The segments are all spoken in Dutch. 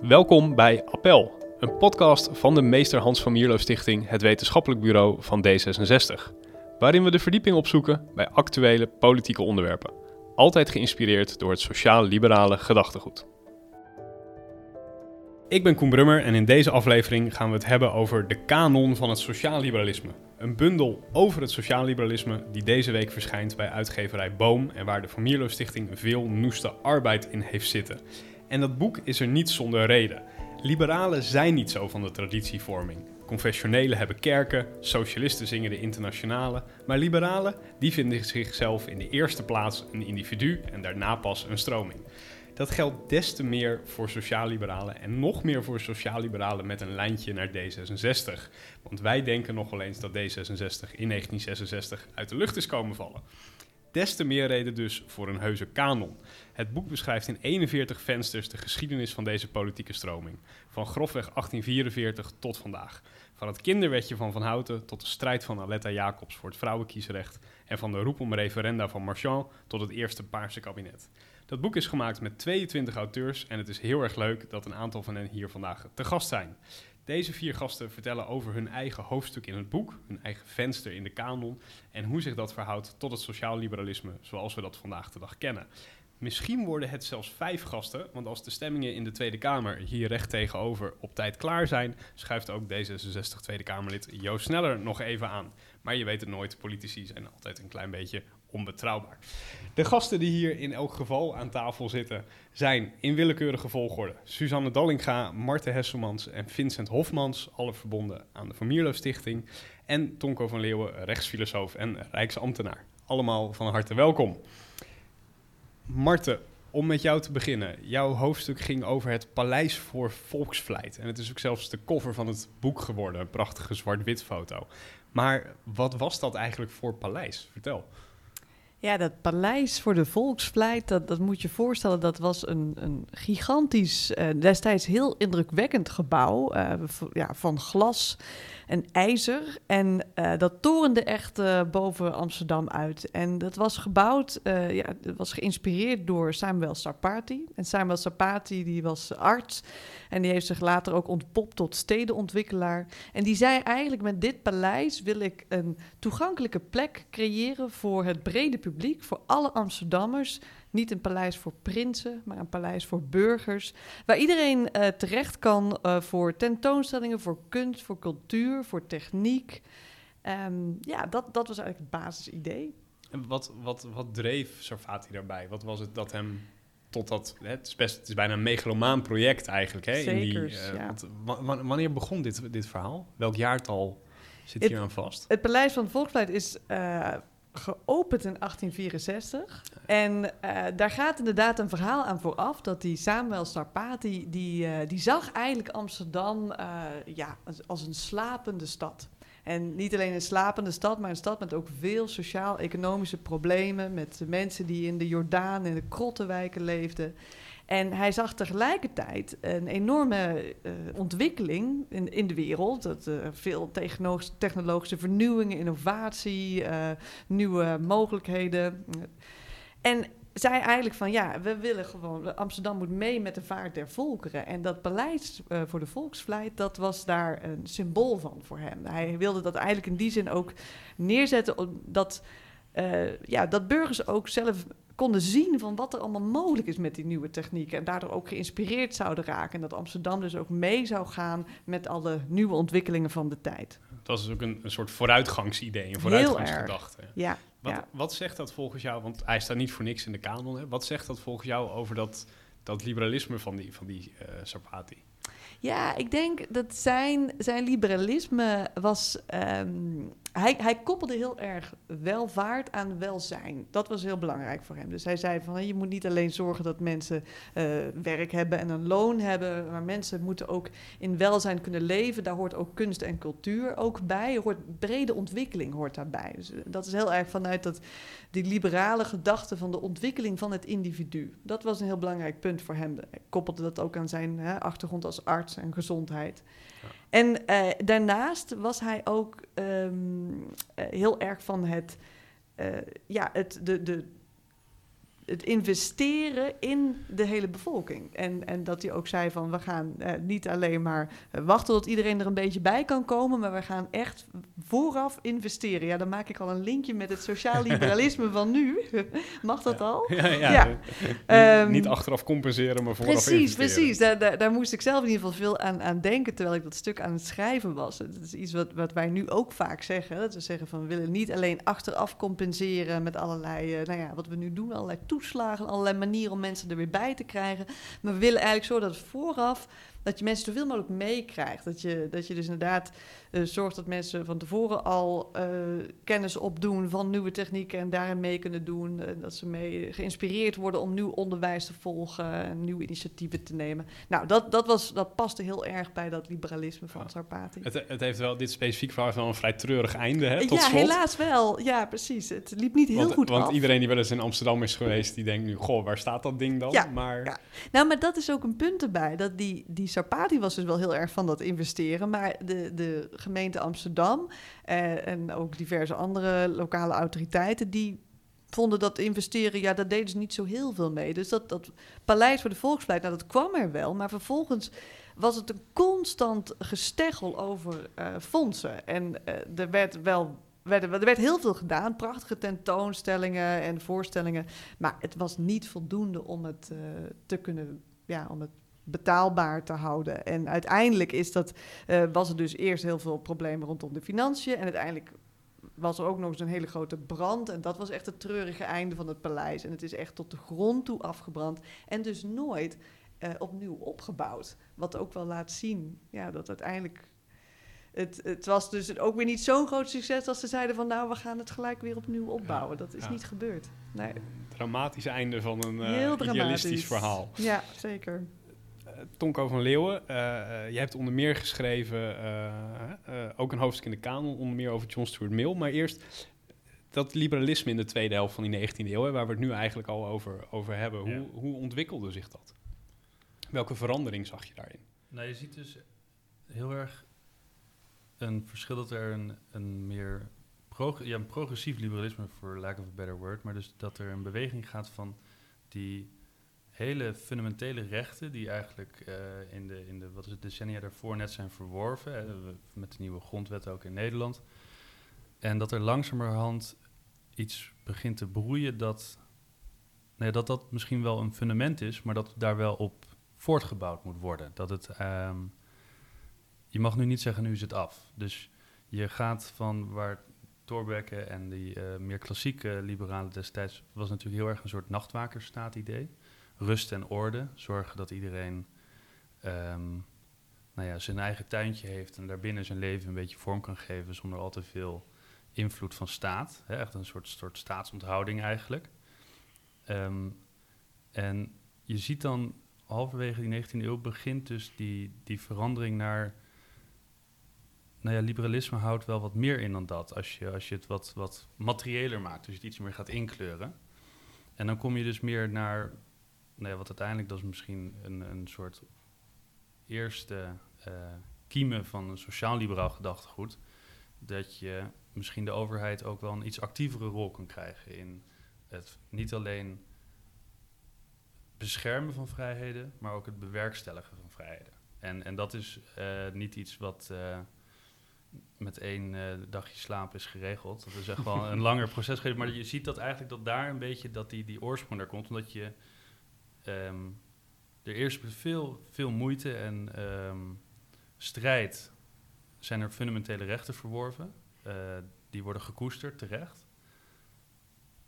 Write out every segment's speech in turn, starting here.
Welkom bij Appel, een podcast van de Meester Hans van Mierlo Stichting, het wetenschappelijk bureau van D66. Waarin we de verdieping opzoeken bij actuele politieke onderwerpen. Altijd geïnspireerd door het sociaal-liberale gedachtegoed. Ik ben Koen Brummer en in deze aflevering gaan we het hebben over de kanon van het sociaal-liberalisme. Een bundel over het sociaal-liberalisme die deze week verschijnt bij uitgeverij Boom en waar de Van Mierlo Stichting veel noeste arbeid in heeft zitten. En dat boek is er niet zonder reden. Liberalen zijn niet zo van de traditievorming. Confessionelen hebben kerken, socialisten zingen de internationale, maar liberalen die vinden zichzelf in de eerste plaats een individu en daarna pas een stroming. Dat geldt des te meer voor sociaal-liberalen en nog meer voor sociaal-liberalen met een lijntje naar D66. Want wij denken nog wel eens dat D66 in 1966 uit de lucht is komen vallen. Des te meer reden dus voor een heuse kanon. Het boek beschrijft in 41 vensters de geschiedenis van deze politieke stroming. Van grofweg 1844 tot vandaag. Van het kinderwetje van Van Houten tot de strijd van Aletta Jacobs voor het vrouwenkiesrecht. En van de roep om referenda van Marchand tot het eerste Paarse kabinet. Dat boek is gemaakt met 22 auteurs en het is heel erg leuk dat een aantal van hen hier vandaag te gast zijn. Deze vier gasten vertellen over hun eigen hoofdstuk in het boek, hun eigen venster in de kanon en hoe zich dat verhoudt tot het sociaal liberalisme zoals we dat vandaag de dag kennen. Misschien worden het zelfs vijf gasten, want als de stemmingen in de Tweede Kamer hier recht tegenover op tijd klaar zijn, schuift ook D66 Tweede Kamerlid Joost Sneller nog even aan. Maar je weet het nooit, politici zijn altijd een klein beetje onbetrouwbaar. De gasten die hier in elk geval aan tafel zitten zijn in willekeurige volgorde Suzanne Dallinga, Marten Hesselmans en Vincent Hofmans, alle verbonden aan de Van Stichting. En Tonko van Leeuwen, rechtsfilosoof en rijksambtenaar. Allemaal van harte welkom. Marten, om met jou te beginnen. Jouw hoofdstuk ging over het Paleis voor Volksvlijt. En het is ook zelfs de cover van het boek geworden, een prachtige zwart-wit foto. Maar wat was dat eigenlijk voor paleis? Vertel. Ja, dat paleis voor de volksvlijt, dat, dat moet je voorstellen, dat was een, een gigantisch, uh, destijds heel indrukwekkend gebouw uh, ja, van glas en ijzer. En uh, dat torende echt boven Amsterdam uit. En dat was gebouwd, ja, dat was geïnspireerd door Samuel Sarpati. En Samuel Sarpati die was arts en die heeft zich later ook ontpopt tot stedenontwikkelaar. En die zei eigenlijk met dit paleis wil ik een toegankelijke plek creëren voor het brede publiek, voor alle Amsterdammers. Niet een paleis voor prinsen, maar een paleis voor burgers. Waar iedereen uh, terecht kan uh, voor tentoonstellingen, voor kunst, voor cultuur, voor techniek. Um, ja, dat, dat was eigenlijk het basisidee. En wat, wat, wat dreef Sarfati daarbij? Wat was het dat hem totdat het is best, het is bijna een megalomaan project eigenlijk. Hè, in die, uh, ja. want, wanneer begon dit, dit verhaal? Welk jaartal zit hier aan vast? Het Paleis van Volksvlijt is geopend in 1864. En uh, daar gaat inderdaad een verhaal aan vooraf dat die Samuel Sarpati, die, die zag eigenlijk Amsterdam ja, als, als een slapende stad. En niet alleen een slapende stad, maar een stad met ook veel sociaal-economische problemen. Met mensen die in de Jordaan en de Krottenwijken leefden. En hij zag tegelijkertijd een enorme uh, ontwikkeling in, in de wereld. Dat, uh, veel technologische vernieuwingen, innovatie, uh, nieuwe mogelijkheden. En zei eigenlijk van ja, we willen gewoon, Amsterdam moet mee met de vaart der volkeren. En dat uh, voor de volksvlijt, dat was daar een symbool van voor hem. Hij wilde dat eigenlijk in die zin ook neerzetten, dat, ja, dat burgers ook zelf konden zien van wat er allemaal mogelijk is met die nieuwe technieken. En daardoor ook geïnspireerd zouden raken. En dat Amsterdam dus ook mee zou gaan met alle nieuwe ontwikkelingen van de tijd. Dat is dus ook een, een soort vooruitgangsidee, een vooruitgangsgedachte. Ja. Wat, ja. wat zegt dat volgens jou, want hij staat niet voor niks in de kanon, hè? wat zegt dat volgens jou over dat, dat liberalisme van die, van die uh, Sarpati? Ja, ik denk dat zijn, zijn liberalisme was. Um, hij, hij koppelde heel erg welvaart aan welzijn. Dat was heel belangrijk voor hem. Dus hij zei van je moet niet alleen zorgen dat mensen uh, werk hebben en een loon hebben, maar mensen moeten ook in welzijn kunnen leven. Daar hoort ook kunst en cultuur ook bij. Hoort brede ontwikkeling hoort daarbij. Dus dat is heel erg vanuit dat, die liberale gedachte van de ontwikkeling van het individu. Dat was een heel belangrijk punt voor hem. Hij koppelde dat ook aan zijn hè, achtergrond als arts en gezondheid. En uh, daarnaast was hij ook um, uh, heel erg van het, uh, ja, het, de, de, het investeren in de hele bevolking. En, en dat hij ook zei van we gaan eh, niet alleen maar wachten tot iedereen er een beetje bij kan komen, maar we gaan echt vooraf investeren. Ja, dan maak ik al een linkje met het sociaal liberalisme van nu. Mag dat al? Ja, ja. Ja. Niet, Ehm, niet achteraf compenseren, maar vooraf Precies, investeren. precies. Daar, daar, daar moest ik zelf in ieder geval veel aan, aan denken terwijl ik dat stuk aan het schrijven was. Het is iets wat, wat wij nu ook vaak zeggen. Dat we zeggen van we willen niet alleen achteraf compenseren met allerlei, eh, nou ja, wat we nu doen, allerlei toeslagen, allerlei manieren om mensen er weer bij te krijgen. Maar we willen eigenlijk zorgen dat vooraf dat je mensen zoveel mogelijk meekrijgt. Dat je, dat je dus inderdaad eh, zorgt dat mensen van tevoren al eh, kennis opdoen van nieuwe technieken en daarin mee kunnen doen. Eh, dat ze mee geïnspireerd worden om nieuw onderwijs te volgen en nieuwe initiatieven te nemen. Nou, dat, dat, was, dat paste heel erg bij dat liberalisme van Ja. Sarpati. Het, het heeft wel, dit specifiek verhaal wel een vrij treurig einde, hè, tot ja, slot. helaas wel. Ja, precies. Het liep niet heel want, goed want af. iedereen die wel eens in Amsterdam is geweest, die denkt nu, goh, waar staat dat ding dan? Ja, maar ja. Nou, maar dat is ook een punt erbij. Dat die, die Sarpati was dus wel heel erg van dat investeren. Maar de, de gemeente Amsterdam eh, en ook diverse andere lokale autoriteiten... die vonden dat investeren, ja, daar deden ze niet zo heel veel mee. Dus dat, dat Paleis voor de Volkspleit, nou, dat kwam er wel. Maar vervolgens was het een constant gesteggel over eh, fondsen. En eh, er werd wel... Er werd heel veel gedaan, prachtige tentoonstellingen en voorstellingen. Maar het was niet voldoende om het eh, te kunnen, ja, om het betaalbaar te houden. En uiteindelijk is dat, eh, was er dus eerst heel veel problemen rondom de financiën. En uiteindelijk was er ook nog eens een hele grote brand. En dat was echt het treurige einde van het paleis. En het is echt tot de grond toe afgebrand. En dus nooit eh, opnieuw opgebouwd. Wat ook wel laat zien ja, dat uiteindelijk... Het, het was dus ook weer niet zo'n groot succes als ze zeiden van... nou, we gaan het gelijk weer opnieuw opbouwen. Dat is ja. niet gebeurd. Nee, dramatisch einde van een eh, heel idealistisch verhaal. Ja, zeker. Eh, Tonko van Leeuwen, eh eh, jij hebt onder meer geschreven, ook een hoofdstuk in de kanon, onder meer over John Stuart Mill. Maar eerst dat liberalisme in de tweede helft van die 19e eeuw, hè, waar we het nu eigenlijk al over, over hebben. Hoe, Ja. hoe ontwikkelde zich dat? Welke verandering zag je daarin? Nou, je ziet dus heel erg een verschil dat er een, een meer prog- ja, een progressief liberalisme, voor lack of a better word, maar dus dat er een beweging gaat van die hele fundamentele rechten die eigenlijk eh, in, de, in de wat is het, decennia daarvoor net zijn verworven, met de nieuwe grondwet ook in Nederland. En dat er langzamerhand iets begint te broeien dat, nee, dat dat misschien wel een fundament is, maar dat daar wel op voortgebouwd moet worden. Dat het, ehm, je mag nu niet zeggen, nu is het af. Dus je gaat van waar Thorbecke en die eh, meer klassieke liberalen destijds... was natuurlijk heel erg een soort nachtwakersstaat-idee. Rust en orde, zorgen dat iedereen ehm, nou ja, zijn eigen tuintje heeft... en daarbinnen zijn leven een beetje vorm kan geven... zonder al te veel invloed van staat. Hè? Echt een soort, soort staatsonthouding eigenlijk. Ehm, en je ziet dan halverwege die 19e eeuw begint dus die, die verandering naar. Nou ja, liberalisme houdt wel wat meer in dan dat. Als je, als je het wat, wat materiëler maakt, dus je het iets meer gaat inkleuren. En dan kom je dus meer naar. Nou ja, wat uiteindelijk, dat is misschien een, een soort eerste eh kiemen van een sociaal-liberaal gedachtegoed. Dat je misschien de overheid ook wel een iets actievere rol kan krijgen in het niet alleen beschermen van vrijheden, maar ook het bewerkstelligen van vrijheden. En, en dat is eh, niet iets wat eh, met één dagje slaap is geregeld. Dat is echt wel een langer proces geweest. Maar je ziet dat eigenlijk dat daar een beetje dat die, die oorsprong daar komt. Omdat je ehm, er eerst met veel, veel moeite en ehm, strijd zijn er fundamentele rechten verworven. Eh, die worden gekoesterd, terecht.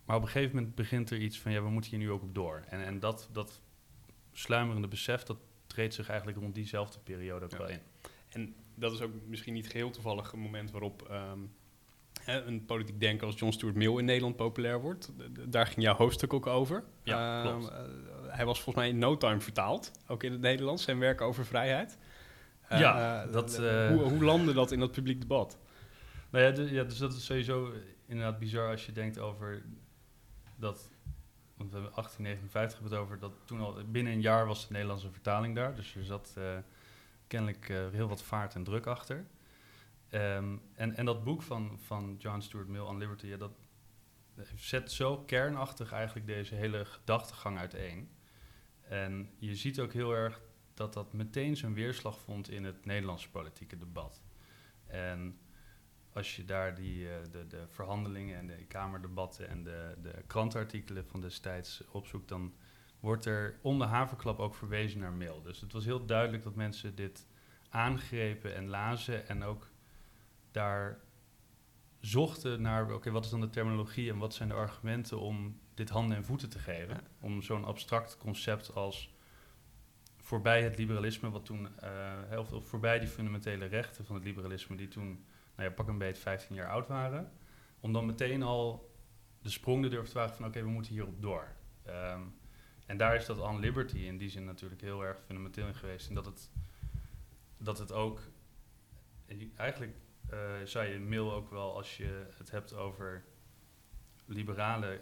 Maar op een gegeven moment begint er iets van, ja, we moeten hier nu ook op door. En, en dat, dat sluimerende besef, dat treedt zich eigenlijk rond diezelfde periode ook Ja. wel in. En dat is ook misschien niet geheel toevallig een moment waarop ehm, hè, een politiek denker als John Stuart Mill in Nederland populair wordt. Daar ging jouw hoofdstuk ook over. Ja, klopt. Hij was volgens mij in no time vertaald, ook in het Nederlands, zijn werk over vrijheid. Ja, eh, dat, eh, eh, hoe, hoe landde dat in dat publiek debat? Nou ja, dus, ja, dus dat is sowieso inderdaad bizar als je denkt over dat... Want we hebben 1859 hebben we het over dat toen al binnen een jaar was de Nederlandse vertaling daar. Dus er zat kennelijk heel wat vaart en druk achter. Ehm, en, en dat boek van, van John Stuart Mill on Liberty, ja, dat, zet zo kernachtig eigenlijk deze hele gedachtegang uiteen. En je ziet ook heel erg dat dat meteen zijn weerslag vond in het Nederlandse politieke debat. En als je daar die, eh, de, de verhandelingen en de kamerdebatten en de, de krantartikelen van destijds opzoekt, dan wordt er onder haverklap ook verwezen naar mail. Dus het was heel duidelijk dat mensen dit aangrepen en lazen en ook daar zochten naar, oké, wat is dan de terminologie en wat zijn de argumenten om dit handen en voeten te geven? Om zo'n abstract concept als voorbij het liberalisme, wat toen, uh, of, voorbij die fundamentele rechten van het liberalisme, die toen, nou ja, pak een beetje 15 jaar oud waren, om dan meteen al de sprong te durven te wagen van, oké, we moeten hierop door. Ehm, en daar is dat on liberty in die zin natuurlijk heel erg fundamenteel in geweest. En dat het, dat het ook, eigenlijk uh, zou je mail ook wel, als je het hebt over liberale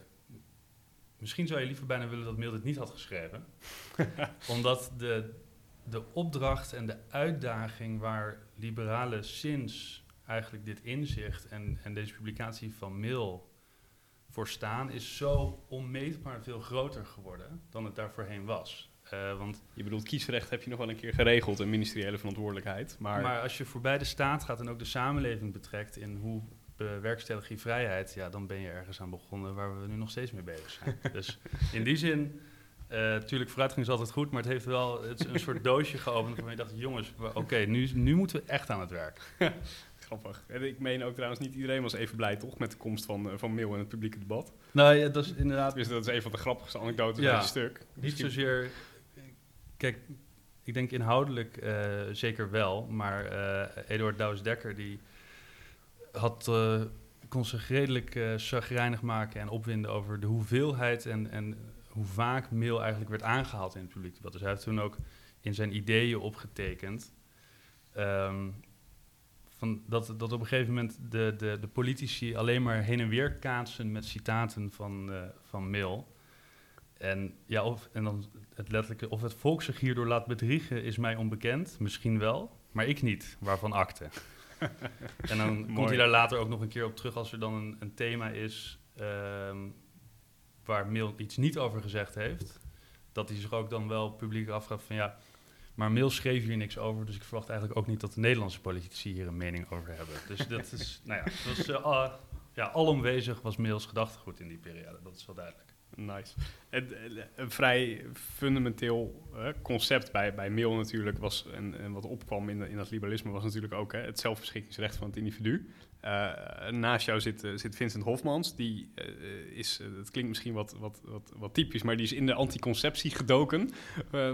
Misschien zou je liever bijna willen dat Mail dit niet had geschreven. Omdat de, de opdracht en de uitdaging waar liberalen sinds eigenlijk dit inzicht en, en deze publicatie van Mail voor staan, is zo onmeetbaar veel groter geworden dan het daarvoorheen was. Uh, want je bedoelt, kiesrecht heb je nog wel een keer geregeld, een ministeriële verantwoordelijkheid. Maar, maar als je voorbij de staat gaat en ook de samenleving betrekt in hoe bewerkstellig je vrijheid, ja, dan ben je ergens aan begonnen waar we nu nog steeds mee bezig zijn. dus in die zin, natuurlijk, uh, vooruitgang is altijd goed, maar het heeft wel het is een soort doosje geopend waarvan je dacht, jongens, oké, nu, nu moeten we echt aan het werk. Grappig. En ik meen ook trouwens, niet iedereen was even blij, toch, met de komst van, uh, van Mail in het publieke debat. Nou ja, dat is inderdaad... Dus dat is een van de grappigste anekdotes ja, het stuk. Niet Misschien... zozeer... Kijk, ik denk inhoudelijk uh, zeker wel, maar Eduard Douws-Dekker, die had, uh, kon zich redelijk uh, chagrijnig maken en opwinden over de hoeveelheid en, en hoe vaak mail eigenlijk werd aangehaald in het publiek debat. Dus hij heeft toen ook in zijn ideeën opgetekend um, van dat, dat op een gegeven moment de, de, de politici alleen maar heen en weer kaatsen met citaten van, uh, van mail. En, ja, of, en dan het letterlijke, of het volk zich hierdoor laat bedriegen, is mij onbekend. Misschien wel, maar ik niet, waarvan akte. en dan komt hij daar later ook nog een keer op terug als er dan een, een thema is um, waar Mill iets niet over gezegd heeft. Dat hij zich ook dan wel publiek afvraagt van ja, maar Mill schreef hier niks over, dus ik verwacht eigenlijk ook niet dat de Nederlandse politici hier een mening over hebben. Dus dat is, nou ja, was, uh, ja, alomwezig was Mills gedachtegoed in die periode, dat is wel duidelijk. Nice. Een vrij fundamenteel uh, concept bij, bij Mill natuurlijk was, en, wat opkwam in, in dat liberalisme, was natuurlijk ook hè, het zelfbeschikkingsrecht van het individu. Uh, naast jou zit, zit Vincent Hofmans, die is, het klinkt misschien wat, wat, wat, wat typisch, maar die is in de anticonceptie gedoken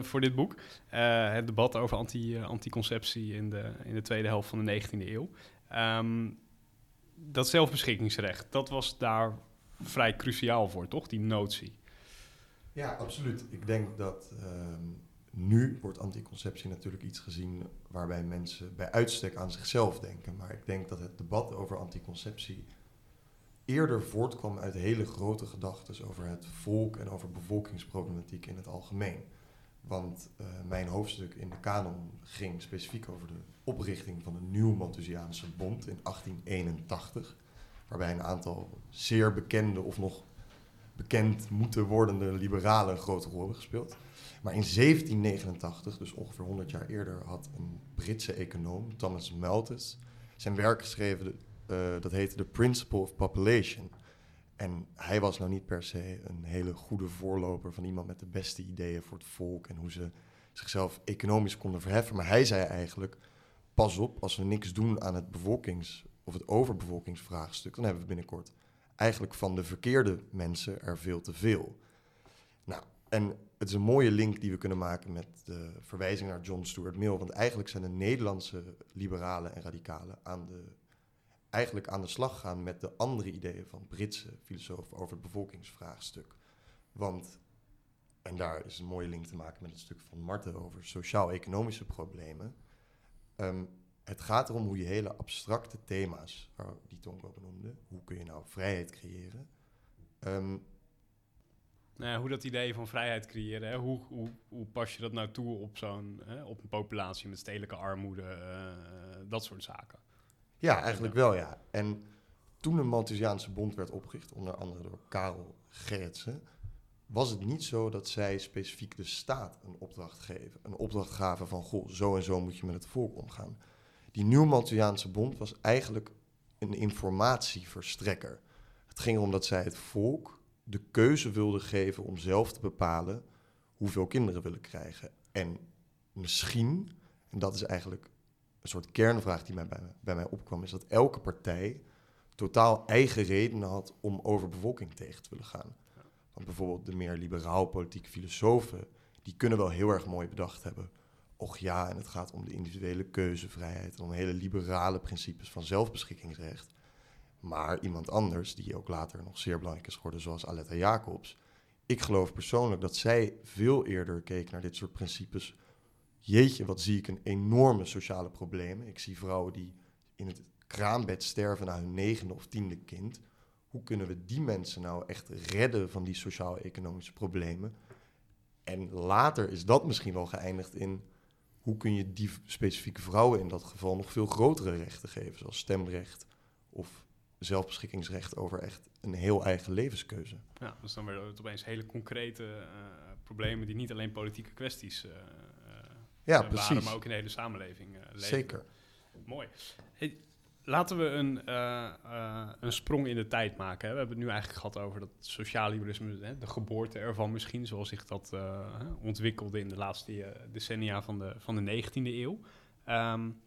voor dit boek. het debat over anti, anticonceptie in de, in de tweede helft van de 19e eeuw. Um, dat zelfbeschikkingsrecht, dat was daar vrij cruciaal voor, toch? Die notie. Ja, absoluut. Ik denk dat ehm, nu wordt anticonceptie natuurlijk iets gezien waarbij mensen bij uitstek aan zichzelf denken. Maar ik denk dat het debat over anticonceptie eerder voortkwam uit hele grote gedachten over het volk en over bevolkingsproblematiek in het algemeen. Want uh, mijn hoofdstuk in de kanon ging specifiek over de oprichting van een nieuw Malthusiaanse bond in 1881 waarbij een aantal zeer bekende of nog bekend moeten wordende liberalen een grote rol hebben gespeeld. Maar in 1789, dus ongeveer 100 jaar eerder, had een Britse econoom, Thomas Malthus, zijn werk geschreven, uh, dat heette The Principle of Population. En hij was nou niet per se een hele goede voorloper van iemand met de beste ideeën voor het volk en hoe ze zichzelf economisch konden verheffen. Maar hij zei eigenlijk: pas op, als we niks doen aan het bevolkings of het overbevolkingsvraagstuk, dan hebben we binnenkort eigenlijk van de verkeerde mensen er veel te veel. Nou, en het is een mooie link die we kunnen maken met de verwijzing naar John Stuart Mill, want eigenlijk zijn de Nederlandse liberalen en radicalen aan de, eigenlijk aan de slag gaan met de andere ideeën van Britse filosofen over het bevolkingsvraagstuk. Want, en daar is een mooie link te maken met het stuk van Marten over sociaal-economische problemen. Um, het gaat erom hoe je hele abstracte thema's, die Tonko benoemde, hoe kun je nou vrijheid creëren? Um, nou ja, hoe dat idee van vrijheid creëren, hè? Hoe, hoe, hoe pas je dat nou toe op, zo'n, op een populatie met stedelijke armoede, uh, dat soort zaken? Ja, eigenlijk wel ja. En toen de Malthusiaanse Bond werd opgericht, onder andere door Karel Gerritsen, was het niet zo dat zij specifiek de staat een opdracht geven. Een opdracht gaven van, goh, zo en zo moet je met het volk omgaan. Die Nieuw Malthusiaanse Bond was eigenlijk een informatieverstrekker. Het ging erom dat zij het volk de keuze wilden geven om zelf te bepalen hoeveel kinderen willen krijgen. En misschien, en dat is eigenlijk een soort kernvraag die mij bij, bij mij opkwam, is dat elke partij totaal eigen redenen had om overbevolking tegen te willen gaan. Want bijvoorbeeld de meer liberaal politieke filosofen, die kunnen wel heel erg mooi bedacht hebben. Och ja, en het gaat om de individuele keuzevrijheid om hele liberale principes van zelfbeschikkingsrecht. Maar iemand anders, die ook later nog zeer belangrijk is geworden, zoals Aletta Jacobs. Ik geloof persoonlijk dat zij veel eerder keek naar dit soort principes. Jeetje, wat zie ik een enorme sociale problemen. Ik zie vrouwen die in het kraambed sterven na hun negende of tiende kind. Hoe kunnen we die mensen nou echt redden van die sociaal-economische problemen? En later is dat misschien wel geëindigd in hoe kun je die specifieke vrouwen in dat geval nog veel grotere rechten geven, zoals stemrecht of zelfbeschikkingsrecht over echt een heel eigen levenskeuze. Ja, dus dan werden het opeens hele concrete uh, problemen die niet alleen politieke kwesties uh, ja, waren, precies. maar ook in de hele samenleving leven. Zeker. Mooi. Hey, laten we een, een sprong in de tijd maken. Hè. We hebben het nu eigenlijk gehad over dat sociaal liberalisme, hè, de geboorte ervan misschien, zoals zich dat ontwikkelde in de laatste decennia van de, van de 19e eeuw. Um,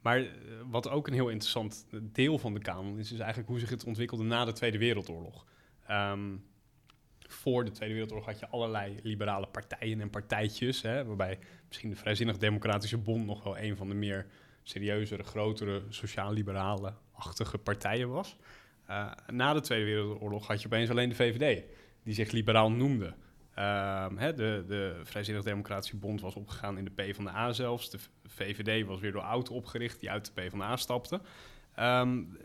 maar wat ook een heel interessant deel van de kanon is, is eigenlijk hoe zich het ontwikkelde na de Tweede Wereldoorlog. Um, voor de Tweede Wereldoorlog had je allerlei liberale partijen en partijtjes, hè, waarbij misschien de Vrijzinnig Democratische Bond nog wel een van de meer serieuzere, grotere, sociaal-liberale-achtige partijen was. Uh, na de Tweede Wereldoorlog had je opeens alleen de VVD, die zich liberaal noemde. Um, hè, de, de Vrijzinnig Democratische Bond was opgegaan in de PvdA zelfs. De VVD was weer door Oud opgericht, die uit de PvdA stapte. Um,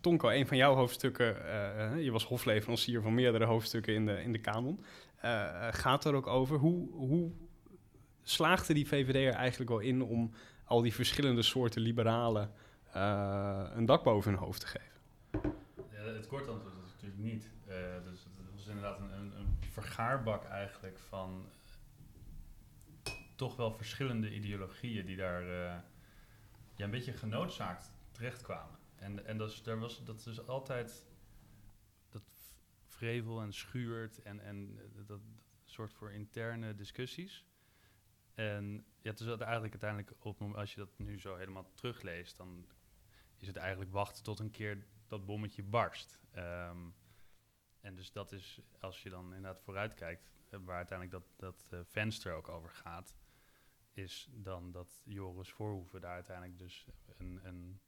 Tonko, een van jouw hoofdstukken, uh, je was hofleverancier van meerdere hoofdstukken in de, in de kanon, gaat er ook over. Hoe, hoe slaagde die VVD er eigenlijk wel in om al die verschillende soorten liberalen uh, een dak boven hun hoofd te geven? Het kort antwoord is natuurlijk niet. dus het was inderdaad een, een, vergaarbak eigenlijk van toch wel verschillende ideologieën die daar ja, een beetje genoodzaakt terechtkwamen. En, en dat, is, daar was, dat is altijd dat vrevel en schuurt en, en dat soort voor interne discussies. En ja, het is eigenlijk uiteindelijk, op, als je dat nu zo helemaal terugleest, dan is het eigenlijk wachten tot een keer dat bommetje barst. Um, en dus dat is, als je dan inderdaad vooruit kijkt, waar uiteindelijk dat, dat uh, venster ook over gaat, is dan dat Joris Voorhoeven daar uiteindelijk dus een, een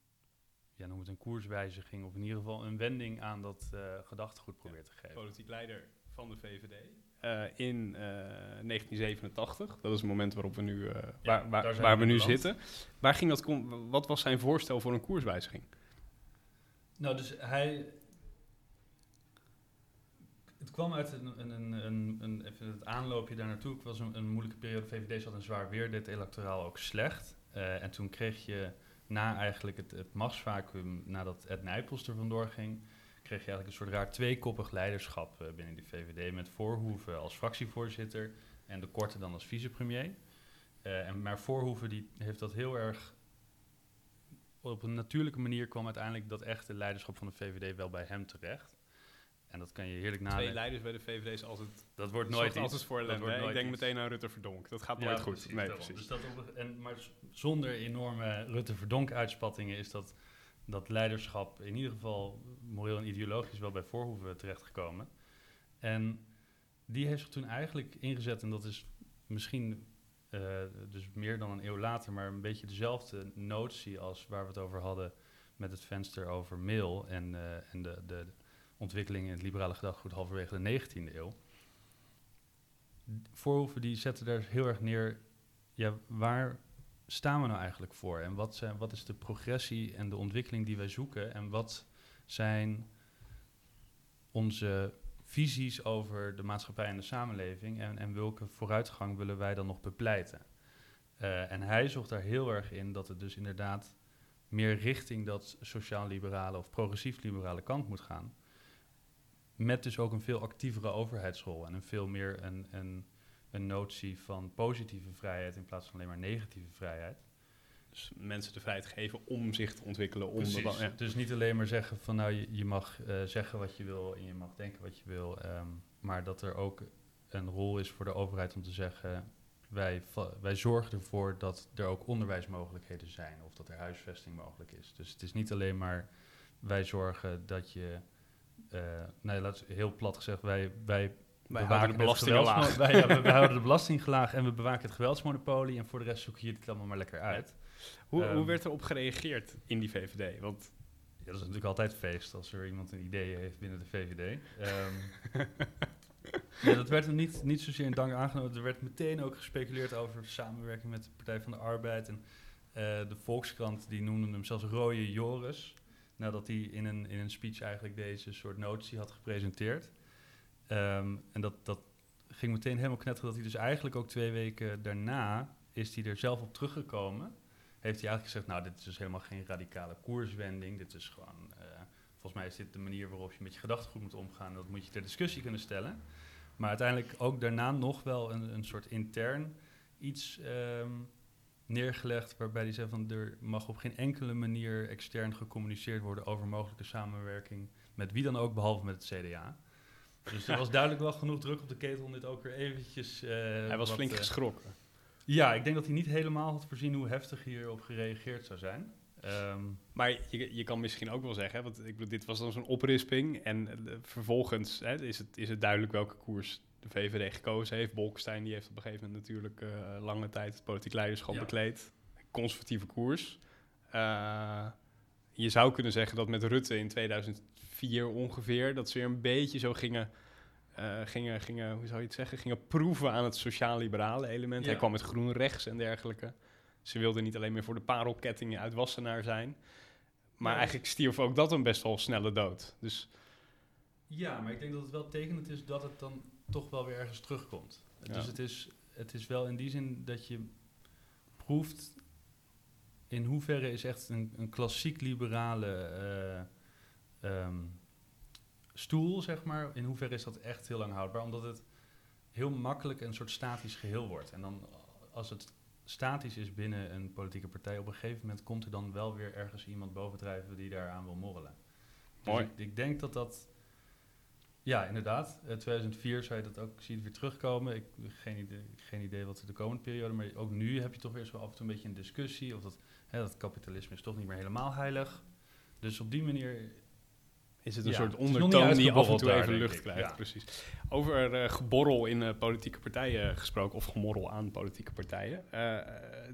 ja, noem het een koerswijziging, of in ieder geval een wending aan dat uh, gedachtegoed probeert te geven. Politiek leider van de VVD. Uh, in 1987, dat is het moment waarop we nu, ja, waar, waar, waar we nu zitten. Waar ging dat, wat was zijn voorstel voor een koerswijziging? Nou, dus hij, het kwam uit een, een, een, een, even het aanloopje daar naartoe. Het was een, moeilijke periode. De VVD zat een zwaar weer, dit electoraal ook slecht. En toen kreeg je na eigenlijk het, het machtsvacuum, nadat Ed Nijpels er vandoor ging, kreeg je eigenlijk een soort raar tweekoppig leiderschap uh, binnen de VVD. Met Voorhoeven als fractievoorzitter en de Korte dan als vicepremier. Uh, en, maar Voorhoeven die heeft dat heel erg op een natuurlijke manier kwam uiteindelijk dat echte leiderschap van de VVD wel bij hem terecht. En dat kan je heerlijk nadenken. Twee leiders bij de VVD is altijd... Dat wordt nooit iets. altijd voor ellende. Ik denk iets. meteen aan Rutte Verdonk. Dat gaat nooit goed. Precies, nee, precies. precies. Dus dat op, en, maar zonder enorme Rutte Verdonk uitspattingen is dat, dat leiderschap in ieder geval moreel en ideologisch wel bij Voorhoeven terechtgekomen. En die heeft zich toen eigenlijk ingezet, en dat is misschien uh, dus meer dan een eeuw later, maar een beetje dezelfde notie als waar we het over hadden met het venster over mail en, uh, en de, de ontwikkeling in het liberale gedachtegoed halverwege de 19e eeuw. Voorhoeven die zetten daar heel erg neer, ja, waar staan we nou eigenlijk voor? En wat, zijn, wat is de progressie en de ontwikkeling die wij zoeken? En wat zijn onze visies over de maatschappij en de samenleving? En, en welke vooruitgang willen wij dan nog bepleiten? Uh, en hij zocht daar heel erg in dat het dus inderdaad meer richting dat sociaal-liberale of progressief-liberale kant moet gaan. Met dus ook een veel actievere overheidsrol en een veel meer een, een, een notie van positieve vrijheid in plaats van alleen maar negatieve vrijheid. Dus mensen de vrijheid geven om zich te ontwikkelen. Om Precies. bepa- ja. Dus niet alleen maar zeggen van nou je, je mag eh, zeggen wat je wil en je mag denken wat je wil, ehm, maar dat er ook een rol is voor de overheid om te zeggen wij, wij zorgen ervoor dat er ook onderwijsmogelijkheden zijn of dat er huisvesting mogelijk is. Dus het is niet alleen maar wij zorgen dat je, eh nee, laat heel plat gezegd, wij, wij Wij houden de geweldsmo- laag. Wij, ja, we, houden de belasting laag en we bewaken het geweldsmonopolie en voor de rest zoek je het allemaal maar lekker uit. Hoe, Ehm, hoe werd er op gereageerd in die VVD? Want Ja, dat is natuurlijk altijd feest als er iemand een idee heeft binnen de VVD. Ehm, ja, dat werd niet, niet zozeer in dank aangenomen. Er werd meteen ook gespeculeerd over samenwerking met de Partij van de Arbeid. En eh, de Volkskrant die noemde hem zelfs Rode Joris. Nadat hij in een, in een speech eigenlijk deze soort notie had gepresenteerd. Ehm, en dat, dat ging meteen helemaal knetteren dat hij dus eigenlijk ook twee weken daarna is hij er zelf op teruggekomen heeft hij eigenlijk gezegd, nou, dit is dus helemaal geen radicale koerswending. Dit is gewoon, eh, volgens mij is dit de manier waarop je met je gedachtegoed moet omgaan. Dat moet je ter discussie kunnen stellen. Maar uiteindelijk ook daarna nog wel een, een soort intern iets ehm, neergelegd, waarbij hij zei van, er mag op geen enkele manier extern gecommuniceerd worden over mogelijke samenwerking met wie dan ook, behalve met het CDA. Dus er was duidelijk wel genoeg druk op de ketel om dit ook weer eventjes... eh, hij was wat, flink eh, geschrokken. ja, ik denk dat hij niet helemaal had voorzien hoe heftig hierop gereageerd zou zijn. Ehm, Maar je, je kan misschien ook wel zeggen, want ik bedoel, dit was dan zo'n oprisping. En eh, vervolgens hè, is, het, is het duidelijk welke koers de VVD gekozen heeft. Bolkestein die heeft op een gegeven moment natuurlijk lange tijd het politiek leiderschap Ja. bekleed. Conservatieve koers. Eh, je zou kunnen zeggen dat met Rutte in 2004 ongeveer, dat ze weer een beetje zo gingen, eh, gingen, gingen hoe zou je het zeggen, gingen proeven aan het sociaal-liberale element. Ja. Hij kwam met groen rechts en dergelijke. Ze wilden niet alleen meer voor de parelkettingen uit Wassenaar zijn. Maar Ja, eigenlijk stierf ook dat een best wel snelle dood. Dus ja, maar ik denk dat het wel tekenend is dat het dan toch wel weer ergens terugkomt. Ja. Dus het is, het is wel in die zin dat je proeft in hoeverre is echt een, een klassiek liberale eh, ehm, stoel, zeg maar, in hoeverre is dat echt heel lang houdbaar? Omdat het heel makkelijk een soort statisch geheel wordt. En dan als het statisch is binnen een politieke partij, op een gegeven moment komt er dan wel weer ergens iemand bovendrijven die daaraan wil morrelen. Dus Mooi. Ik, ik denk dat dat, ja, inderdaad, eh, 2004 zou je dat ook, het weer terugkomen. Ik geen idee, geen idee wat de komende periode, maar ook nu heb je toch weer zo af en toe een beetje een discussie of dat, hè, dat kapitalisme is toch niet meer helemaal heilig. Dus op die manier is het een Ja, soort ondertoon die af en toe daar, even lucht krijgt. Ja. Precies. Over eh, geborrel in eh, politieke partijen gesproken, of gemorrel aan politieke partijen. Eh,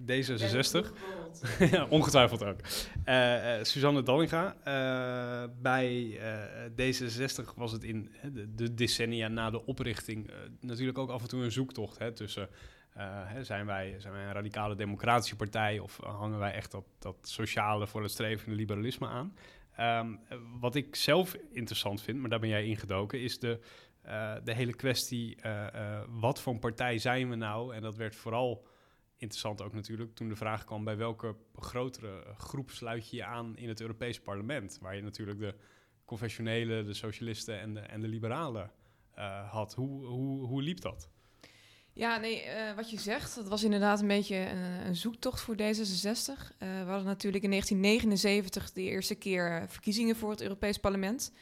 D66, ja, ongetwijfeld ook. Eh, eh, Suzanne Dallinga, eh, bij eh, D66 was het in hè, de, de decennia na de oprichting eh, natuurlijk ook af en toe een zoektocht hè, tussen... eh, zijn, wij, zijn wij een radicale democratische partij of hangen wij echt dat, sociale voor het strevende liberalisme aan? Ehm, eh, wat ik zelf interessant vind, maar daar ben jij ingedoken, is de, eh, de hele kwestie: eh, wat voor partij zijn we nou? En dat werd vooral interessant ook natuurlijk toen de vraag kwam: bij welke grotere groep sluit je je aan in het Europees Parlement? Waar je natuurlijk de confessionele, de socialisten en de, en de liberalen had. Hoe, hoe, hoe liep dat? Ja, nee, eh, wat je zegt, dat was inderdaad een beetje een, een zoektocht voor D66. Eh, we hadden natuurlijk in 1979 de eerste keer eh, verkiezingen voor het Europees Parlement.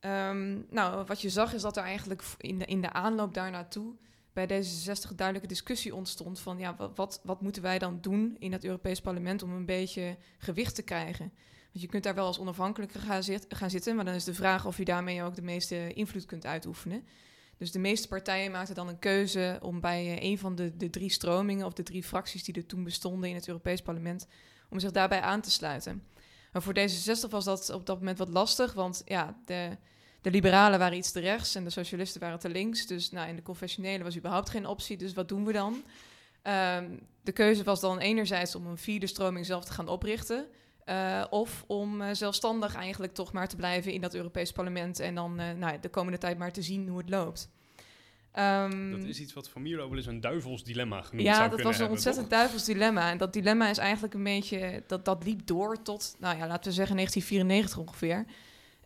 Ehm, nou, wat je zag is dat er eigenlijk in de, in de aanloop daar naartoe bij D66 duidelijke discussie ontstond van ja, wa- wat, wat moeten wij dan doen in het Europees Parlement om een beetje gewicht te krijgen? Want je kunt daar wel als onafhankelijke gaan, gaan zitten, maar dan is de vraag of je daarmee ook de meeste invloed kunt uitoefenen. Dus de meeste partijen maakten dan een keuze om bij eh, een van de, de drie stromingen of de drie fracties die er toen bestonden in het Europees Parlement, om zich daarbij aan te sluiten. Maar voor D66 was dat op dat moment wat lastig, want ja, de, de liberalen waren iets te rechts en de socialisten waren te links. Dus nou, in de confessionele was überhaupt geen optie, dus wat doen we dan? Ehm, de keuze was dan enerzijds om een vierde stroming zelf te gaan oprichten. Eh, of om eh, zelfstandig eigenlijk toch maar te blijven in dat Europees parlement en dan eh, nou, de komende tijd maar te zien hoe het loopt. Ehm, Dat is iets wat Van Mierlo wel eens een duivels dilemma genoemd ja, zou dat was een ontzettend toch? duivels dilemma. En dat dilemma is eigenlijk een beetje... Dat, dat liep door tot, nou ja, laten we zeggen 1994 ongeveer.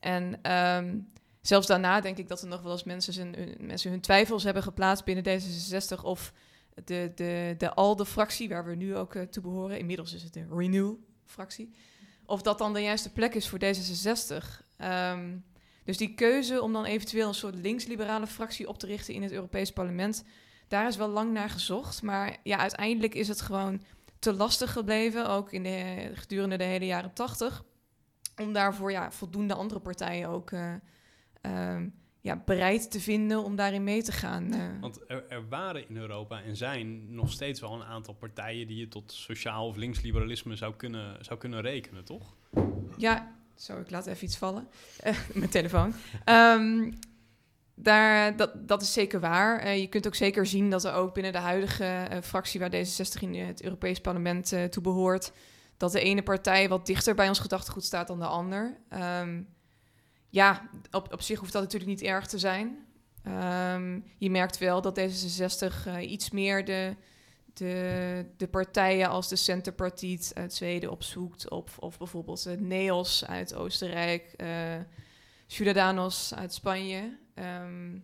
En ehm, zelfs daarna denk ik dat er nog wel eens mensen, zijn, hun- mensen hun twijfels hebben geplaatst binnen D66... of de, de, de ALDE-fractie, waar we nu ook toe behoren... inmiddels is het de Renew-fractie... of dat dan de juiste plek is voor D66... Ehm, dus die keuze om dan eventueel een soort linksliberale fractie op te richten in het Europees Parlement, daar is wel lang naar gezocht. Maar ja, uiteindelijk is het gewoon te lastig gebleven, ook in de, gedurende de hele jaren tachtig, om daarvoor ja, voldoende andere partijen ook eh, ehm, ja, bereid te vinden om daarin mee te gaan. eh. Want er, er waren in Europa en zijn nog steeds wel een aantal partijen die je tot sociaal of linksliberalisme zou kunnen, zou kunnen rekenen, toch? Ja, zo, ik laat even iets vallen. Eh, mijn telefoon. Ehm, daar, dat, dat is zeker waar. Eh, je kunt ook zeker zien dat er ook binnen de huidige fractie waar D66 in het Europees Parlement toe behoort, dat de ene partij wat dichter bij ons gedachtegoed staat dan de ander. Ehm, ja, op, op zich hoeft dat natuurlijk niet erg te zijn. Ehm, je merkt wel dat D66 eh, iets meer de, de, de partijen als de Centerpartiet uit Zweden opzoekt. Of, of bijvoorbeeld de NEOS uit Oostenrijk, eh Ciudadanos uit Spanje. Ehm,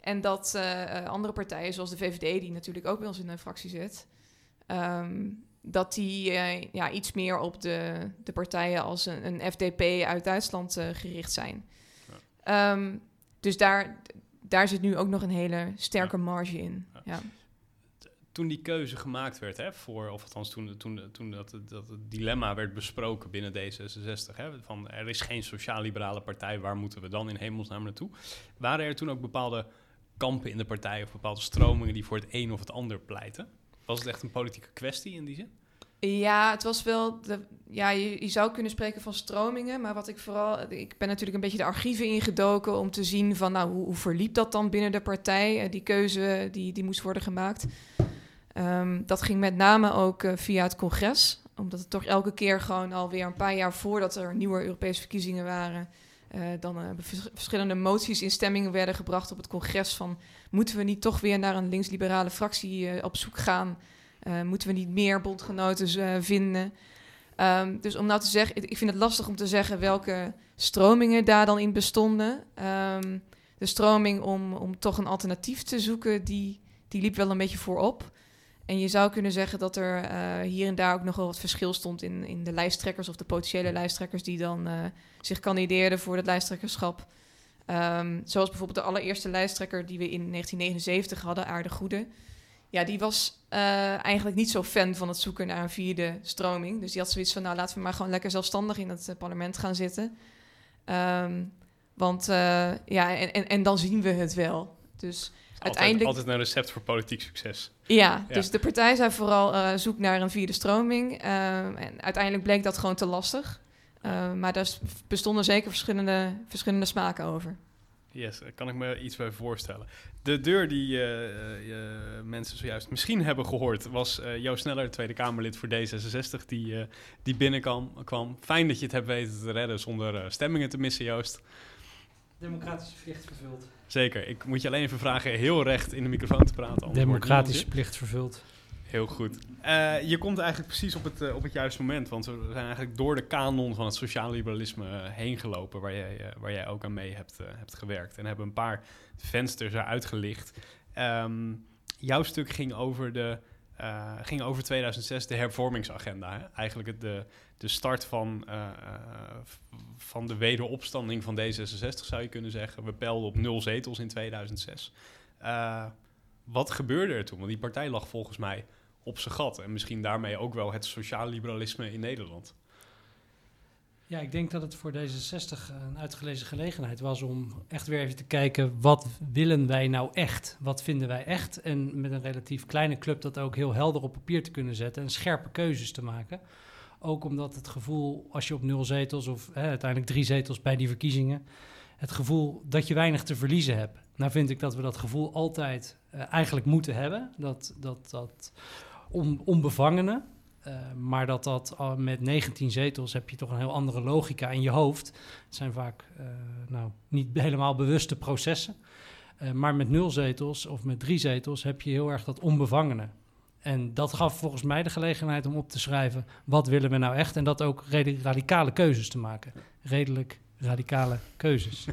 en dat eh, andere partijen, zoals de VVD, die natuurlijk ook bij ons in de fractie zit, ehm, dat die eh, ja, iets meer op de, de partijen als een, een FDP uit Duitsland eh, gericht zijn. Ehm, dus daar, daar zit nu ook nog een hele sterke marge in. Ja. Ja. Toen die keuze gemaakt werd, hè, voor, of althans toen, toen, toen dat, dat het dilemma werd besproken binnen D66, hè, van er is geen sociaal-liberale partij, waar moeten we dan in hemelsnaam naartoe? Waren er toen ook bepaalde kampen in de partij of bepaalde stromingen die voor het een of het ander pleiten? Was het echt een politieke kwestie in die zin? Ja, het was wel. De, ja, je, zou kunnen spreken van stromingen. Maar wat ik vooral. Ik ben natuurlijk een beetje de archieven ingedoken. om te zien van. Nou, hoe, hoe verliep dat dan binnen de partij? Eh, die keuze die, die moest worden gemaakt. Ehm, dat ging met name ook eh, via het congres. Omdat het toch elke keer gewoon alweer een paar jaar voordat er nieuwe Europese verkiezingen waren. Eh, dan vers- verschillende moties in stemming werden gebracht op het congres. Van moeten we niet toch weer naar een linksliberale fractie eh, op zoek gaan? Moeten we niet meer bondgenoten vinden? Ehm, dus om nou te zeggen, ik- ik vind het lastig om te zeggen welke stromingen daar dan in bestonden. Ehm, de stroming om, om toch een alternatief te zoeken, die, die liep wel een beetje voorop. En je zou kunnen zeggen dat er eh, hier en daar ook nog wel wat verschil stond in, in de lijsttrekkers of de potentiële lijsttrekkers die dan eh, zich kandideerden voor het lijsttrekkerschap. Ehm, zoals bijvoorbeeld de allereerste lijsttrekker die we in 1979 hadden, Aarde Goede. Ja, die was eh, eigenlijk niet zo fan van het zoeken naar een vierde stroming. Dus die had zoiets van, nou laten we maar gewoon lekker zelfstandig in het parlement gaan zitten. Ehm, want ja, en, en, en dan zien we het wel. Dus uiteindelijk... Altijd, altijd een recept voor politiek succes. Ja, Ja. dus de partij zei vooral eh, zoek naar een vierde stroming. Ehm, en uiteindelijk bleek dat gewoon te lastig. Ehm, maar daar bestonden zeker verschillende, verschillende smaken over. Yes, daar kan ik me iets bij voorstellen. De deur die eh, eh, mensen zojuist misschien hebben gehoord... was eh Jo Sneller, Tweede Kamerlid voor D66, die, eh, die binnenkwam. kwam. Fijn dat je het hebt weten te redden zonder eh, stemmingen te missen, Joost. Democratische plicht vervuld. Zeker. Ik moet je alleen even vragen heel recht in de microfoon te praten. Democratische plicht vervuld. Heel goed. Eh, je komt eigenlijk precies op het, eh, op het juiste moment. Want we zijn eigenlijk door de kanon van het sociaal liberalisme eh, heen gelopen... Waar jij, waar jij ook aan mee hebt, hebt gewerkt. En hebben een paar vensters eruit gelicht. Ehm, jouw stuk ging over, de, ging over 2006, de hervormingsagenda. Hè? Eigenlijk het, de, de start van, eh, eh, van de wederopstanding van D66, zou je kunnen zeggen. We peilden op nul zetels in 2006. Eh, wat gebeurde er toen? Want die partij lag volgens mij op zijn gat. En misschien daarmee ook wel het sociaal liberalisme in Nederland. Ja, ik denk dat het voor D66 een uitgelezen gelegenheid was om echt weer even te kijken... wat willen wij nou echt? Wat vinden wij echt? En met een relatief kleine club dat ook heel helder op papier te kunnen zetten... en scherpe keuzes te maken. Ook omdat het gevoel, als je op nul zetels of hè, uiteindelijk drie zetels bij die verkiezingen... het gevoel dat je weinig te verliezen hebt. Nou vind ik dat we dat gevoel altijd eh, eigenlijk moeten hebben. Dat, dat, dat on, onbevangene... Uh, maar dat dat uh, met 19 zetels heb je toch een heel andere logica in je hoofd. Het zijn vaak nou, niet helemaal bewuste processen. Eh, maar met nul zetels of met drie zetels heb je heel erg dat onbevangene. En dat gaf volgens mij de gelegenheid om op te schrijven... wat willen we nou echt? En dat ook redelijk radicale keuzes te maken. Redelijk radicale keuzes.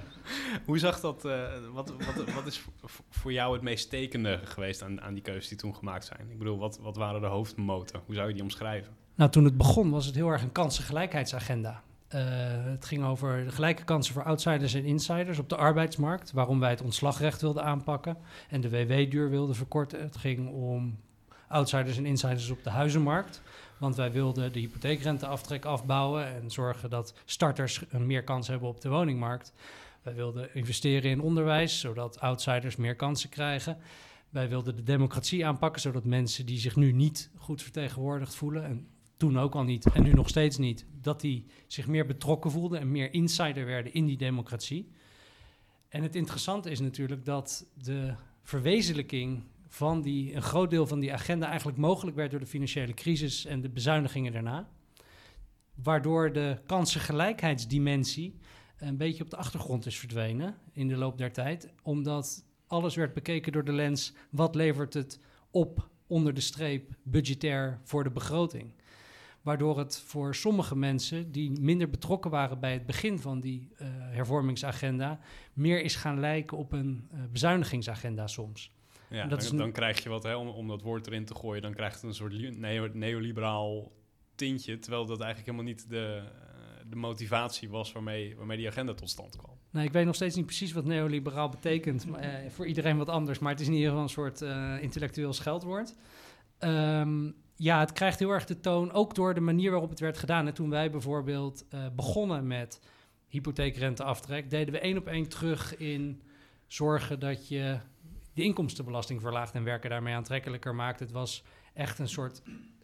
Hoe zag dat, uh, wat, wat, wat is voor jou het meest tekende geweest aan, aan die keuzes die toen gemaakt zijn? Ik bedoel, wat, wat waren de hoofdmoten? Hoe zou je die omschrijven? Nou, toen het begon was het heel erg een kansengelijkheidsagenda. Uh, het ging over de gelijke kansen voor outsiders en insiders op de arbeidsmarkt. Waarom wij het ontslagrecht wilden aanpakken en de WW-duur wilden verkorten. Het ging om outsiders en insiders op de huizenmarkt. Want wij wilden de hypotheekrenteaftrek afbouwen en zorgen dat starters meer kans hebben op de woningmarkt. Wij wilden investeren in onderwijs, zodat outsiders meer kansen krijgen. Wij wilden de democratie aanpakken, zodat mensen die zich nu niet goed vertegenwoordigd voelen, en toen ook al niet en nu nog steeds niet, dat die zich meer betrokken voelden en meer insider werden in die democratie. En het interessante is natuurlijk dat de verwezenlijking van die, een groot deel van die agenda eigenlijk mogelijk werd door de financiële crisis en de bezuinigingen daarna. Waardoor de kansengelijkheidsdimensie een beetje op de achtergrond is verdwenen in de loop der tijd. Omdat alles werd bekeken door de lens: wat levert het op onder de streep budgetair voor de begroting? Waardoor het voor sommige mensen die minder betrokken waren bij het begin van die uh, hervormingsagenda, meer is gaan lijken op een uh, bezuinigingsagenda soms. Ja, dat dan, is dan krijg je wat, hè, om, om, dat woord erin te gooien, dan krijgt het een soort neo neoliberaal tintje, terwijl dat eigenlijk helemaal niet de, de motivatie was waarmee, waarmee die agenda tot stand kwam. Nou, ik weet nog steeds niet precies wat neoliberaal betekent, maar, eh, voor iedereen wat anders, maar het is in ieder geval een soort uh, intellectueel scheldwoord. Um, ja, het krijgt heel erg de toon, ook door de manier waarop het werd gedaan. En toen wij bijvoorbeeld uh, begonnen met hypotheekrenteaftrek, deden we één op één terug in zorgen dat je de inkomstenbelasting verlaagt en werken daarmee aantrekkelijker maakt. Het was echt een soort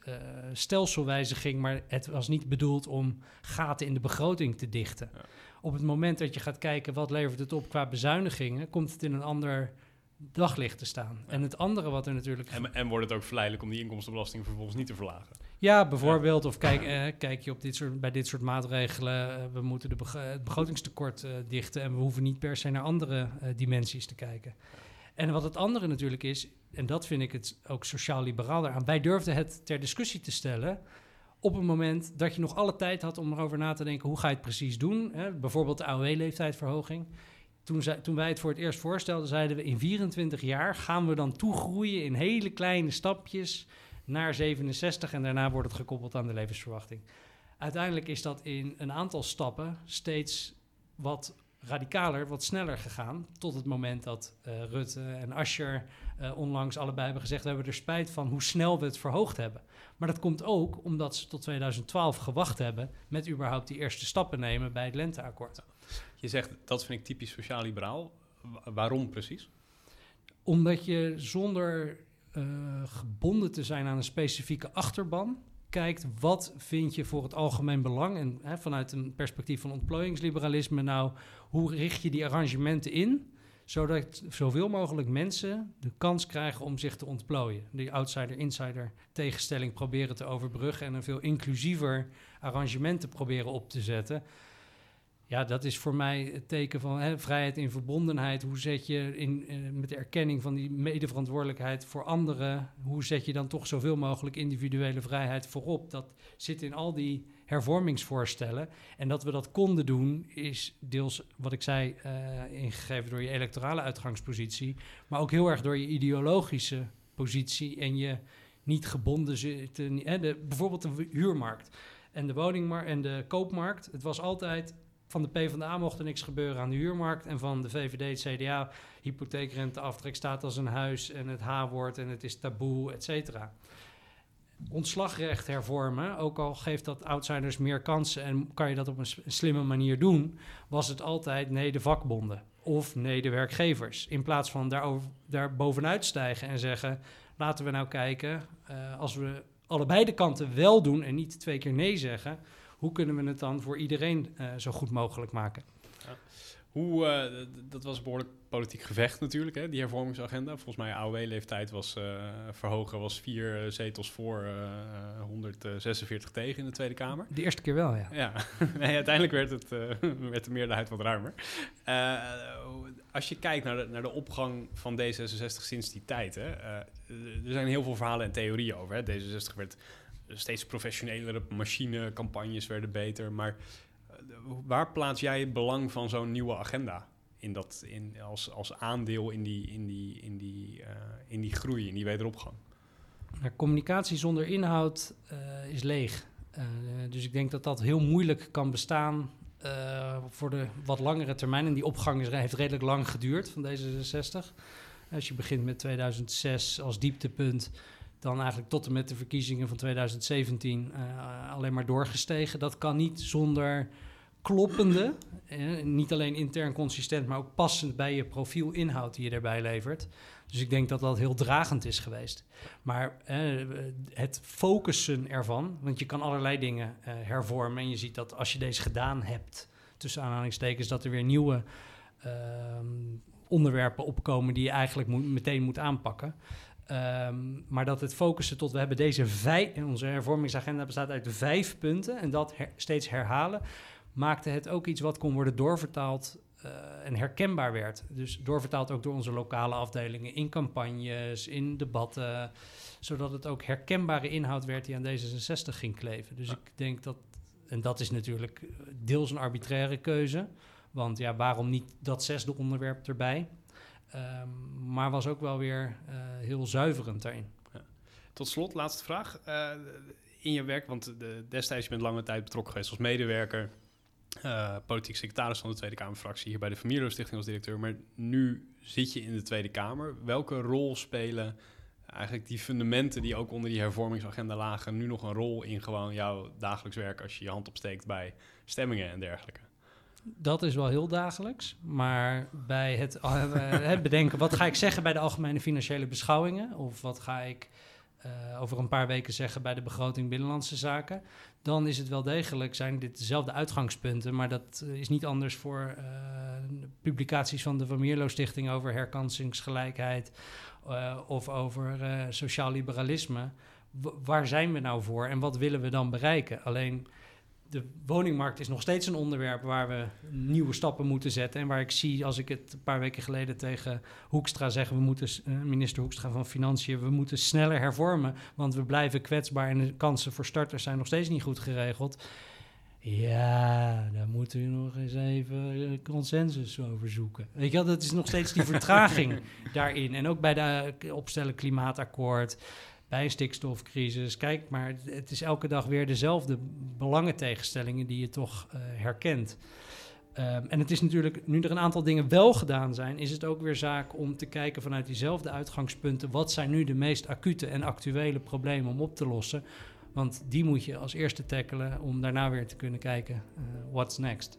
uh, stelselwijziging, maar het was niet bedoeld om gaten in de begroting te dichten. Ja. Op het moment dat je gaat kijken wat levert het op qua bezuinigingen, komt het in een ander daglicht te staan. Ja. En het andere wat er natuurlijk... En, en, wordt het ook verleidelijk om die inkomstenbelasting vervolgens niet te verlagen? Ja, bijvoorbeeld. Ja. Of kijk, eh, kijk je op dit soort, bij dit soort maatregelen... Uh, we moeten de beg het begrotingstekort uh, dichten... en we hoeven niet per se naar andere dimensies te kijken. En wat het andere natuurlijk is, en dat vind ik het ook sociaal-liberaal eraan, wij durfden het ter discussie te stellen op een moment dat je nog alle tijd had om erover na te denken, hoe ga je het precies doen? Hè? Bijvoorbeeld de AOW-leeftijdsverhoging. Toen, toen wij het voor het eerst voorstelden, zeiden we in 24 jaar gaan we dan toegroeien in hele kleine stapjes naar 67 en daarna wordt het gekoppeld aan de levensverwachting. Uiteindelijk is dat in een aantal stappen steeds wat radicaler, wat sneller gegaan. Tot het moment dat uh, Rutte en Ascher uh, onlangs allebei hebben gezegd... we hebben er spijt van hoe snel we het verhoogd hebben. Maar dat komt ook omdat ze tot 2012 gewacht hebben... met überhaupt die eerste stappen nemen bij het lenteakkoord. Je zegt, dat vind ik typisch sociaal-liberaal. Waarom precies? Omdat je zonder uh, gebonden te zijn aan een specifieke achterban kijkt wat vind je voor het algemeen belang en hè, vanuit een perspectief van ontplooiingsliberalisme nou, hoe richt je die arrangementen in, zodat zoveel mogelijk mensen de kans krijgen om zich te ontplooien. Die outsider-insider tegenstelling proberen te overbruggen en een veel inclusiever arrangement te proberen op te zetten. Ja, dat is voor mij het teken van hè, vrijheid in verbondenheid. Hoe zet je in, uh, met de erkenning van die medeverantwoordelijkheid voor anderen, hoe zet je dan toch zoveel mogelijk individuele vrijheid voorop? Dat zit in al die hervormingsvoorstellen. En dat we dat konden doen, is deels wat ik zei, uh, ingegeven door je electorale uitgangspositie, maar ook heel erg door je ideologische positie en je niet gebonden zitten. Hè, de, bijvoorbeeld de huurmarkt en de woningmarkt en de koopmarkt. Het was altijd van de PvdA mocht er niks gebeuren aan de huurmarkt. En van de VVD, het CDA, hypotheekrenteaftrek staat als een huis en het H-woord en het is taboe, et cetera. Ontslagrecht hervormen, ook al geeft dat outsiders meer kansen en kan je dat op een slimme manier doen, was het altijd nee de vakbonden of nee de werkgevers. In plaats van daarover, daar bovenuit stijgen en zeggen, laten we nou kijken, uh, als we allebei de kanten wel doen en niet twee keer nee zeggen, hoe kunnen we het dan voor iedereen uh, zo goed mogelijk maken? Ja. Hoe, eh, dat was een behoorlijk politiek gevecht natuurlijk, hè, die hervormingsagenda. Volgens mij AOW-leeftijd was eh, verhogen, was vier eh, zetels voor, eh, 146 tegen in de Tweede Kamer. De eerste keer wel, ja. Ja, nee, uiteindelijk werd, het, eh, werd de meerderheid wat ruimer. Eh, als je kijkt naar de, naar de opgang van D66 sinds die tijd, hè, eh, er zijn heel veel verhalen en theorieën over. Hè. D66 werd steeds professionelere machinecampagnes werden beter, maar eh, waar plaats jij het belang van zo'n nieuwe agenda? In dat, in, als, als aandeel in die, in, die, in, die, eh, in die groei, in die wederopgang. Communicatie zonder inhoud eh, is leeg. Dus ik denk dat dat heel moeilijk kan bestaan voor de wat langere termijn. En die opgang is, heeft redelijk lang geduurd van D66. Als je begint met 2006 als dieptepunt, dan eigenlijk tot en met de verkiezingen van 2017 eh, alleen maar doorgestegen. Dat kan niet zonder kloppende, eh, niet alleen intern consistent, maar ook passend bij je profiel inhoud die je daarbij levert. Dus ik denk dat dat heel dragend is geweest. Maar eh, het focussen ervan, want je kan allerlei dingen eh, hervormen. En je ziet dat als je deze gedaan hebt, tussen aanhalingstekens, dat er weer nieuwe ehm, onderwerpen opkomen die je eigenlijk moet, meteen moet aanpakken. Ehm, maar dat het focussen tot we hebben deze vijf, onze hervormingsagenda bestaat uit vijf punten en dat her- steeds herhalen, maakte het ook iets wat kon worden doorvertaald eh, en herkenbaar werd. Dus doorvertaald ook door onze lokale afdelingen in campagnes, in debatten, zodat het ook herkenbare inhoud werd die aan D66 ging kleven. Dus ik denk dat, en dat is natuurlijk deels een arbitraire keuze, want ja, waarom niet dat zesde onderwerp erbij? Ehm, maar was ook wel weer eh, heel zuiverend daarin. Tot slot, laatste vraag. Eh, in je werk, want de, destijds je bent lange tijd betrokken geweest als medewerker, eh, politiek secretaris van de Tweede Kamerfractie, hier bij de Familieloosstichting als directeur, maar nu zit je in de Tweede Kamer. Welke rol spelen eigenlijk die fundamenten die ook onder die hervormingsagenda lagen, nu nog een rol in gewoon jouw dagelijks werk als je je hand opsteekt bij stemmingen en dergelijke? Dat is wel heel dagelijks. Maar bij het, eh, het bedenken, wat ga ik zeggen bij de algemene financiële beschouwingen? Of wat ga ik eh, over een paar weken zeggen bij de begroting Binnenlandse Zaken? Dan is het wel degelijk, zijn dit dezelfde uitgangspunten. Maar dat eh, is niet anders voor publicaties van de Van Mierlo Stichting over herkansingsgelijkheid of over sociaal liberalisme. Waar zijn we nou voor en wat willen we dan bereiken? Alleen de woningmarkt is nog steeds een onderwerp waar we nieuwe stappen moeten zetten. En waar ik zie, als ik het een paar weken geleden tegen Hoekstra zeg, we moeten, eh, minister Hoekstra van Financiën, we moeten sneller hervormen, want we blijven kwetsbaar en de kansen voor starters zijn nog steeds niet goed geregeld. Ja, daar moeten we nog eens even eh, consensus over zoeken. Weet je wel, dat is nog steeds die vertraging daarin. En ook bij de eh, opstellen klimaatakkoord, bij een stikstofcrisis. Kijk, maar het- is elke dag weer dezelfde belangentegenstellingen die je toch eh, herkent. Ehm, en het is natuurlijk, nu er een aantal dingen wel gedaan zijn, is het ook weer zaak om te kijken vanuit diezelfde uitgangspunten. Wat zijn nu de meest acute en actuele problemen om op te lossen? Want die moet je als eerste tackelen om daarna weer te kunnen kijken, eh, what's next?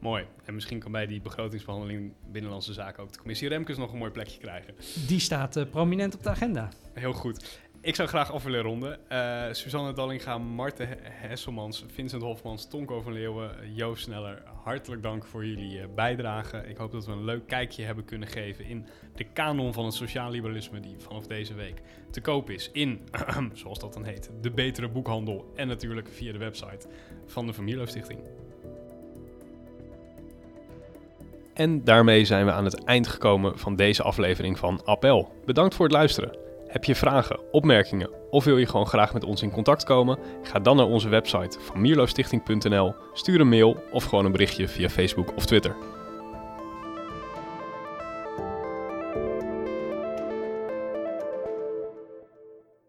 Mooi. En misschien kan bij die begrotingsbehandeling Binnenlandse Zaken ook de commissie Remkes nog een mooi plekje krijgen. Die staat eh, prominent op de agenda. Heel goed. Ik zou graag af willen ronden. Eh Suzanne Dallinga, Marten He- Hesselmans, Vincent Hofmans, Tonko van Leeuwen, Joost Sneller. Hartelijk dank voor jullie eh, bijdrage. Ik hoop dat we een leuk kijkje hebben kunnen geven in de kanon van het sociaal liberalisme die vanaf deze week te koop is in, zoals dat dan heet, de betere boekhandel en natuurlijk via de website van de Familie Stichting. En daarmee zijn we aan het eind gekomen van deze aflevering van Appel. Bedankt voor het luisteren. Heb je vragen, opmerkingen of wil je gewoon graag met ons in contact komen? Ga dan naar onze website van mierloosstichting.nl, stuur een mail of gewoon een berichtje via Facebook of Twitter.